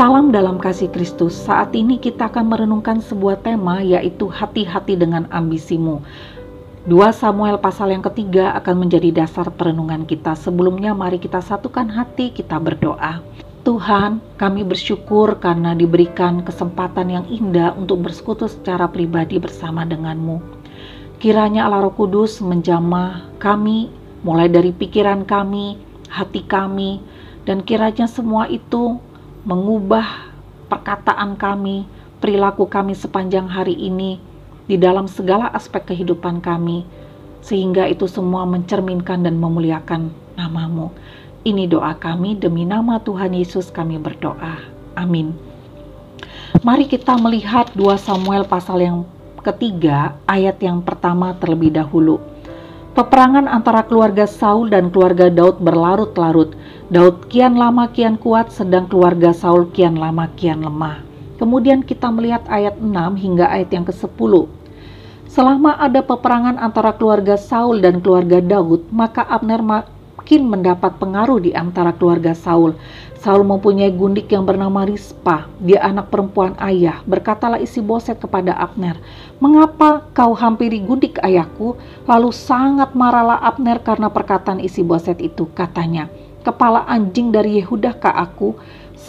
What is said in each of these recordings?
Salam dalam kasih Kristus. Saat ini kita akan merenungkan sebuah tema yaitu hati-hati dengan ambisimu. 2 Samuel pasal yang ketiga akan menjadi dasar perenungan kita. Sebelumnya mari kita satukan hati, kita berdoa. Tuhan, kami bersyukur karena diberikan kesempatan yang indah untuk bersekutu secara pribadi bersama denganmu. Kiranya Allah Roh Kudus menjamah kami, mulai dari pikiran kami, hati kami, dan kiranya semua itu mengubah perkataan kami, perilaku kami sepanjang hari ini di dalam segala aspek kehidupan kami, sehingga itu semua mencerminkan dan memuliakan namamu. Ini doa kami demi nama Tuhan Yesus kami berdoa. Amin. Mari kita melihat 2 Samuel pasal yang ketiga ayat yang pertama terlebih dahulu. Peperangan antara keluarga Saul dan keluarga Daud berlarut-larut. Daud kian lama kian kuat sedang keluarga Saul kian lama kian lemah. Kemudian kita melihat ayat 6 hingga ayat yang ke-10. Selama ada peperangan antara keluarga Saul dan keluarga Daud, maka Abner makin mendapat pengaruh di antara keluarga Saul. Saul mempunyai gundik yang bernama Rispa, dia anak perempuan ayah. Berkatalah isi boset kepada Abner, Mengapa kau hampiri gundik ayahku? Lalu sangat marahlah Abner karena perkataan isi boset itu. Katanya, kepala anjing dari Yehuda kah aku?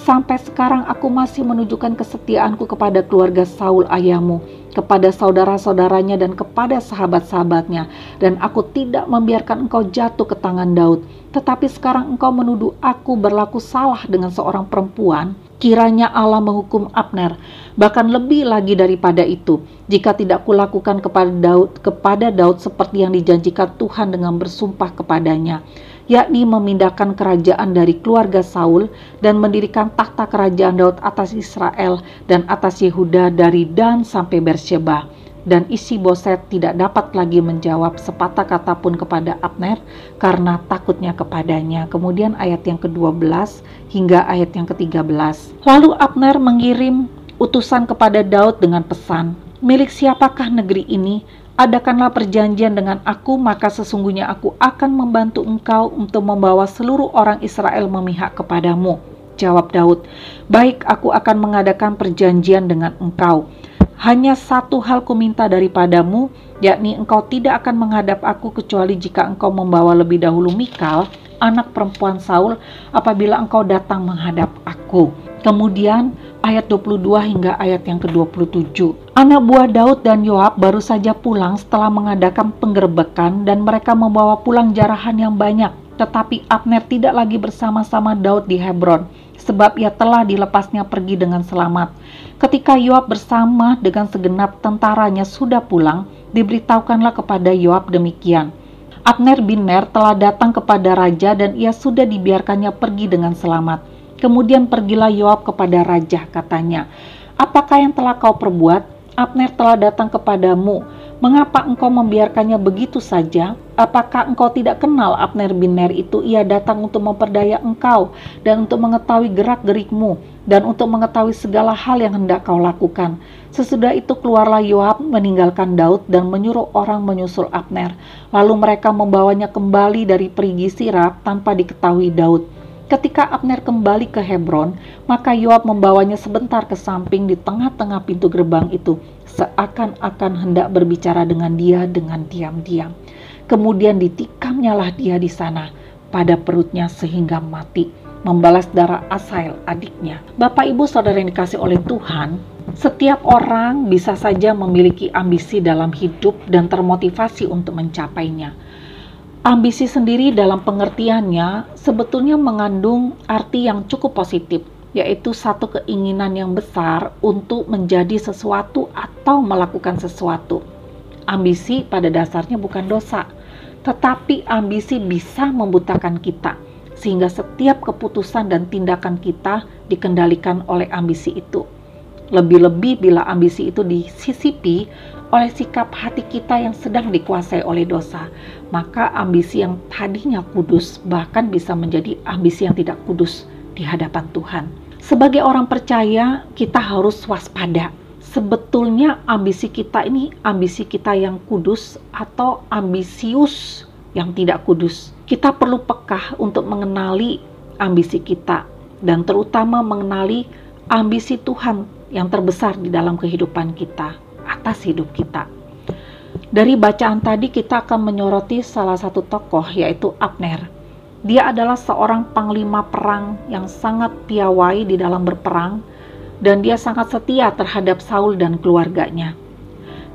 Sampai sekarang aku masih menunjukkan kesetiaanku kepada keluarga Saul ayahmu kepada saudara-saudaranya dan kepada sahabat-sahabatnya, dan aku tidak membiarkan engkau jatuh ke tangan Daud. Tetapi sekarang engkau menuduh aku berlaku salah dengan seorang perempuan. Kiranya Allah menghukum Abner, bahkan lebih lagi daripada itu, jika tidak kulakukan kepada Daud, kepada Daud seperti yang dijanjikan Tuhan dengan bersumpah kepadanya yakni memindahkan kerajaan dari keluarga Saul dan mendirikan takhta kerajaan Daud atas Israel dan atas Yehuda dari Dan sampai Bersheba. Dan isi Boset tidak dapat lagi menjawab sepatah kata pun kepada Abner karena takutnya kepadanya. Kemudian ayat yang ke-12 hingga ayat yang ke-13. Lalu Abner mengirim utusan kepada Daud dengan pesan, Milik siapakah negeri ini adakanlah perjanjian dengan aku, maka sesungguhnya aku akan membantu engkau untuk membawa seluruh orang Israel memihak kepadamu. Jawab Daud, baik aku akan mengadakan perjanjian dengan engkau. Hanya satu hal ku minta daripadamu, yakni engkau tidak akan menghadap aku kecuali jika engkau membawa lebih dahulu Mikal, anak perempuan Saul, apabila engkau datang menghadap aku. Kemudian ayat 22 hingga ayat yang ke-27. Anak buah Daud dan Yoab baru saja pulang setelah mengadakan penggerbekan dan mereka membawa pulang jarahan yang banyak. Tetapi Abner tidak lagi bersama-sama Daud di Hebron, sebab ia telah dilepasnya pergi dengan selamat. Ketika Yoab bersama dengan segenap tentaranya sudah pulang, diberitahukanlah kepada Yoab demikian. Abner bin Ner telah datang kepada raja dan ia sudah dibiarkannya pergi dengan selamat. Kemudian pergilah Yoab kepada raja, katanya, Apakah yang telah kau perbuat? Abner telah datang kepadamu. Mengapa engkau membiarkannya begitu saja? Apakah engkau tidak kenal Abner bin Ner itu? Ia datang untuk memperdaya engkau dan untuk mengetahui gerak-gerikmu dan untuk mengetahui segala hal yang hendak kau lakukan. Sesudah itu keluarlah Yoab meninggalkan Daud dan menyuruh orang menyusul Abner. Lalu mereka membawanya kembali dari perigi Sirap tanpa diketahui Daud. Ketika Abner kembali ke Hebron, maka Yoab membawanya sebentar ke samping di tengah-tengah pintu gerbang itu, seakan-akan hendak berbicara dengan dia dengan diam-diam. Kemudian ditikamnyalah dia di sana pada perutnya sehingga mati, membalas darah Asael adiknya. Bapak Ibu Saudara yang dikasih oleh Tuhan, setiap orang bisa saja memiliki ambisi dalam hidup dan termotivasi untuk mencapainya Ambisi sendiri dalam pengertiannya sebetulnya mengandung arti yang cukup positif, yaitu satu keinginan yang besar untuk menjadi sesuatu atau melakukan sesuatu. Ambisi pada dasarnya bukan dosa, tetapi ambisi bisa membutakan kita, sehingga setiap keputusan dan tindakan kita dikendalikan oleh ambisi itu. Lebih-lebih bila ambisi itu disisipi oleh sikap hati kita yang sedang dikuasai oleh dosa, maka ambisi yang tadinya kudus bahkan bisa menjadi ambisi yang tidak kudus di hadapan Tuhan. Sebagai orang percaya, kita harus waspada. Sebetulnya ambisi kita ini ambisi kita yang kudus atau ambisius yang tidak kudus. Kita perlu pekah untuk mengenali ambisi kita dan terutama mengenali ambisi Tuhan yang terbesar di dalam kehidupan kita, atas hidup kita. Dari bacaan tadi kita akan menyoroti salah satu tokoh yaitu Abner. Dia adalah seorang panglima perang yang sangat piawai di dalam berperang dan dia sangat setia terhadap Saul dan keluarganya.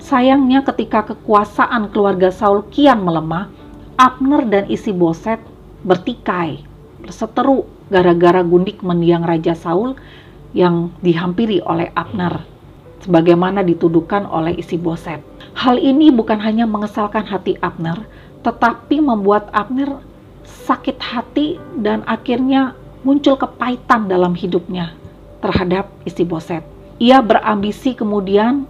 Sayangnya ketika kekuasaan keluarga Saul kian melemah, Abner dan isi Boset bertikai, berseteru gara-gara gundik mendiang Raja Saul yang dihampiri oleh Abner, sebagaimana dituduhkan oleh isi Boset. Hal ini bukan hanya mengesalkan hati Abner, tetapi membuat Abner sakit hati dan akhirnya muncul kepahitan dalam hidupnya terhadap isi Boset. Ia berambisi kemudian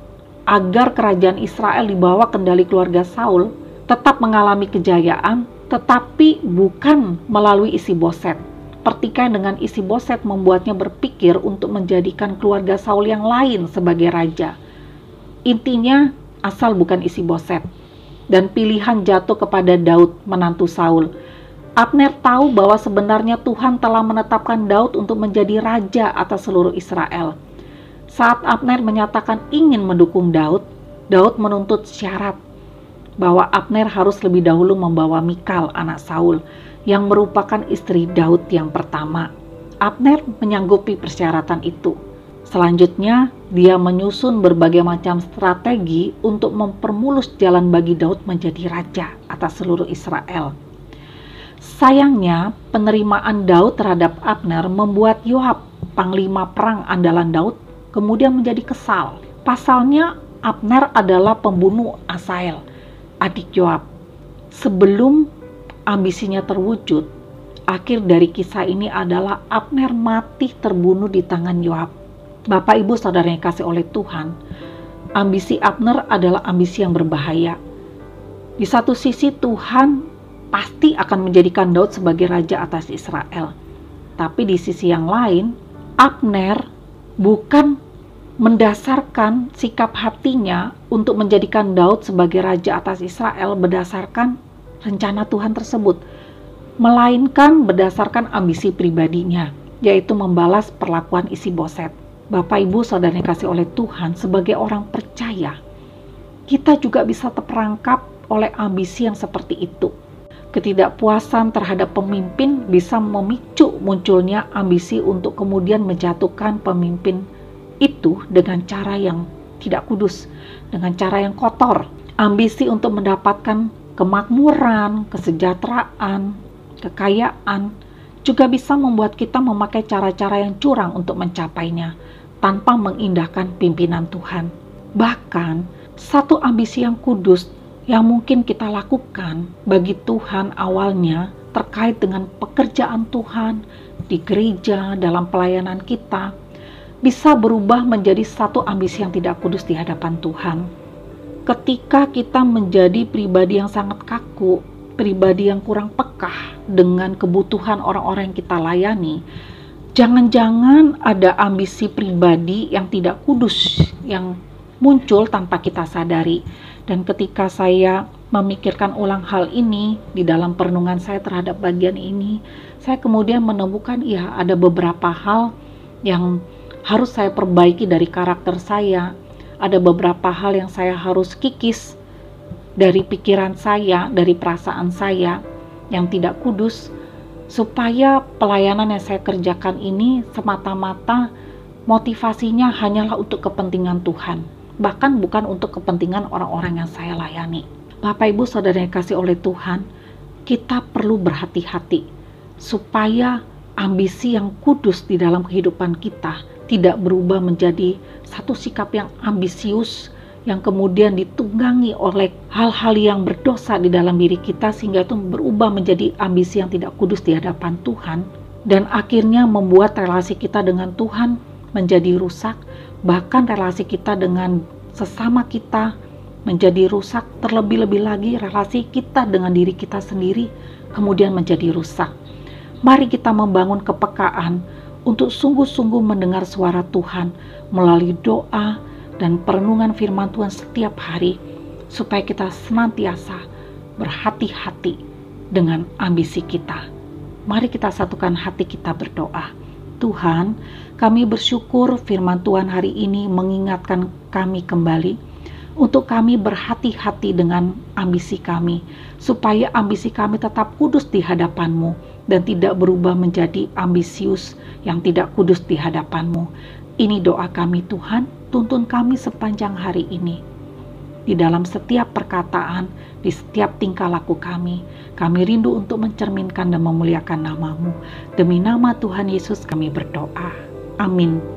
agar kerajaan Israel di bawah kendali keluarga Saul tetap mengalami kejayaan, tetapi bukan melalui isi Boset. Pertikaian dengan isi Boset membuatnya berpikir untuk menjadikan keluarga Saul yang lain sebagai raja. Intinya, asal bukan isi Boset. Dan pilihan jatuh kepada Daud, menantu Saul Abner tahu bahwa sebenarnya Tuhan telah menetapkan Daud untuk menjadi raja atas seluruh Israel. Saat Abner menyatakan ingin mendukung Daud, Daud menuntut syarat bahwa Abner harus lebih dahulu membawa Mikal, anak Saul, yang merupakan istri Daud yang pertama. Abner menyanggupi persyaratan itu. Selanjutnya, dia menyusun berbagai macam strategi untuk mempermulus jalan bagi Daud menjadi raja atas seluruh Israel. Sayangnya, penerimaan Daud terhadap Abner membuat Yoab, panglima perang andalan Daud, kemudian menjadi kesal. Pasalnya, Abner adalah pembunuh Asael, adik Yoab. Sebelum ambisinya terwujud, akhir dari kisah ini adalah Abner mati terbunuh di tangan Yoab. Bapak Ibu Saudara yang kasih oleh Tuhan, ambisi Abner adalah ambisi yang berbahaya. Di satu sisi Tuhan pasti akan menjadikan Daud sebagai raja atas Israel. Tapi di sisi yang lain, Abner bukan mendasarkan sikap hatinya untuk menjadikan Daud sebagai raja atas Israel berdasarkan rencana Tuhan tersebut, melainkan berdasarkan ambisi pribadinya, yaitu membalas perlakuan isi boset. Bapak Ibu Saudara yang kasih oleh Tuhan sebagai orang percaya, kita juga bisa terperangkap oleh ambisi yang seperti itu Ketidakpuasan terhadap pemimpin bisa memicu munculnya ambisi untuk kemudian menjatuhkan pemimpin itu dengan cara yang tidak kudus, dengan cara yang kotor. Ambisi untuk mendapatkan kemakmuran, kesejahteraan, kekayaan juga bisa membuat kita memakai cara-cara yang curang untuk mencapainya tanpa mengindahkan pimpinan Tuhan. Bahkan, satu ambisi yang kudus yang mungkin kita lakukan bagi Tuhan awalnya terkait dengan pekerjaan Tuhan di gereja dalam pelayanan kita bisa berubah menjadi satu ambisi yang tidak kudus di hadapan Tuhan. Ketika kita menjadi pribadi yang sangat kaku, pribadi yang kurang pekah dengan kebutuhan orang-orang yang kita layani, jangan-jangan ada ambisi pribadi yang tidak kudus yang muncul tanpa kita sadari dan ketika saya memikirkan ulang hal ini di dalam perenungan saya terhadap bagian ini, saya kemudian menemukan ya ada beberapa hal yang harus saya perbaiki dari karakter saya. Ada beberapa hal yang saya harus kikis dari pikiran saya, dari perasaan saya yang tidak kudus supaya pelayanan yang saya kerjakan ini semata-mata motivasinya hanyalah untuk kepentingan Tuhan bahkan bukan untuk kepentingan orang-orang yang saya layani. Bapak Ibu Saudara yang kasih oleh Tuhan, kita perlu berhati-hati supaya ambisi yang kudus di dalam kehidupan kita tidak berubah menjadi satu sikap yang ambisius yang kemudian ditunggangi oleh hal-hal yang berdosa di dalam diri kita sehingga itu berubah menjadi ambisi yang tidak kudus di hadapan Tuhan dan akhirnya membuat relasi kita dengan Tuhan menjadi rusak bahkan relasi kita dengan sesama kita menjadi rusak, terlebih-lebih lagi relasi kita dengan diri kita sendiri kemudian menjadi rusak. Mari kita membangun kepekaan untuk sungguh-sungguh mendengar suara Tuhan melalui doa dan perenungan firman Tuhan setiap hari supaya kita senantiasa berhati-hati dengan ambisi kita. Mari kita satukan hati kita berdoa. Tuhan, kami bersyukur firman Tuhan hari ini mengingatkan kami kembali untuk kami berhati-hati dengan ambisi kami, supaya ambisi kami tetap kudus di hadapan-Mu dan tidak berubah menjadi ambisius yang tidak kudus di hadapan-Mu. Ini doa kami Tuhan, tuntun kami sepanjang hari ini. Di dalam setiap perkataan, di setiap tingkah laku kami, kami rindu untuk mencerminkan dan memuliakan namamu. Demi nama Tuhan Yesus kami berdoa. Amin.